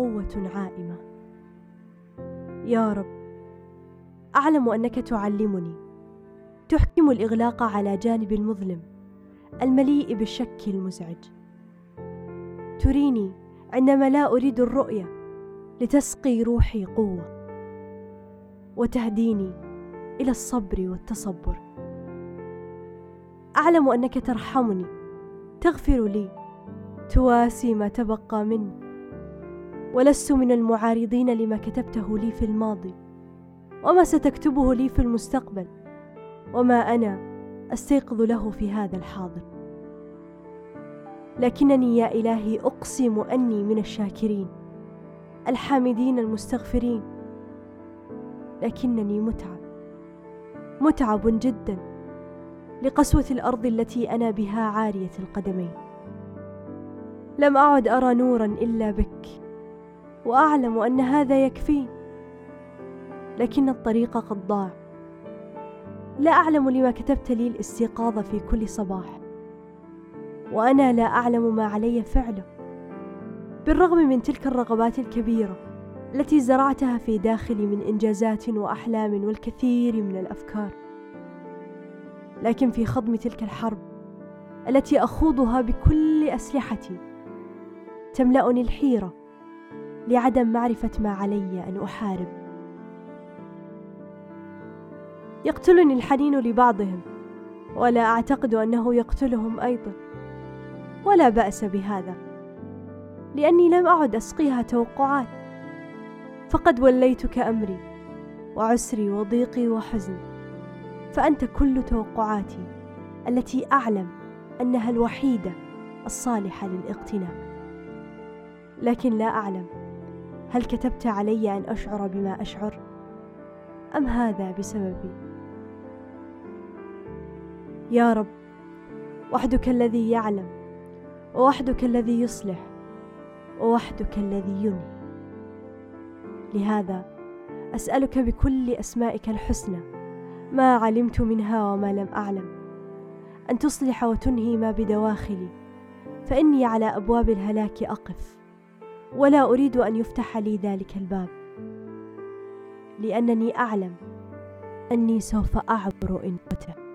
قوة عائمة. يا رب أعلم أنك تعلمني. تحكم الإغلاق على جانب المظلم المليء بالشك المزعج. تريني عندما لا أريد الرؤية لتسقي روحي قوة. وتهديني إلى الصبر والتصبر. أعلم أنك ترحمني تغفر لي تواسي ما تبقى مني. ولست من المعارضين لما كتبته لي في الماضي وما ستكتبه لي في المستقبل وما أنا أستيقظ له في هذا الحاضر. لكنني يا إلهي أقسم أني من الشاكرين الحامدين المستغفرين. لكنني متعب متعب جدا لقسوة الأرض التي أنا بها عارية القدمين. لم أعد أرى نورا إلا بك. وأعلم أن هذا يكفي لكن الطريق قد ضاع. لا أعلم لما كتبت لي الاستيقاظ في كل صباح. وأنا لا أعلم ما علي فعله. بالرغم من تلك الرغبات الكبيرة التي زرعتها في داخلي من إنجازات وأحلام والكثير من الأفكار لكن في خضم تلك الحرب التي أخوضها بكل أسلحتي تملأني الحيرة لعدم معرفة ما علي أن أحارب. يقتلني الحنين لبعضهم ولا أعتقد أنه يقتلهم أيضا. ولا بأس بهذا لأني لم أعد أسقيها توقعات. فقد وليتك امري وعسري وضيقي وحزني. فأنت كل توقعاتي التي أعلم أنها الوحيدة الصالحة للاقتناء. لكن لا أعلم هل كتبت علي أن أشعر بما أشعر؟ أم هذا بسببي؟ يا رب وحدك الذي يعلم ووحدك الذي يصلح ووحدك الذي ينهي. لهذا أسألك بكل أسمائك الحسنى ما علمت منها وما لم أعلم أن تصلح وتنهي ما بدواخلي فإني على أبواب الهلاك أقف. ولا أريد أن يفتح لي ذلك الباب لأنني أعلم أني سوف أعبر إن فتح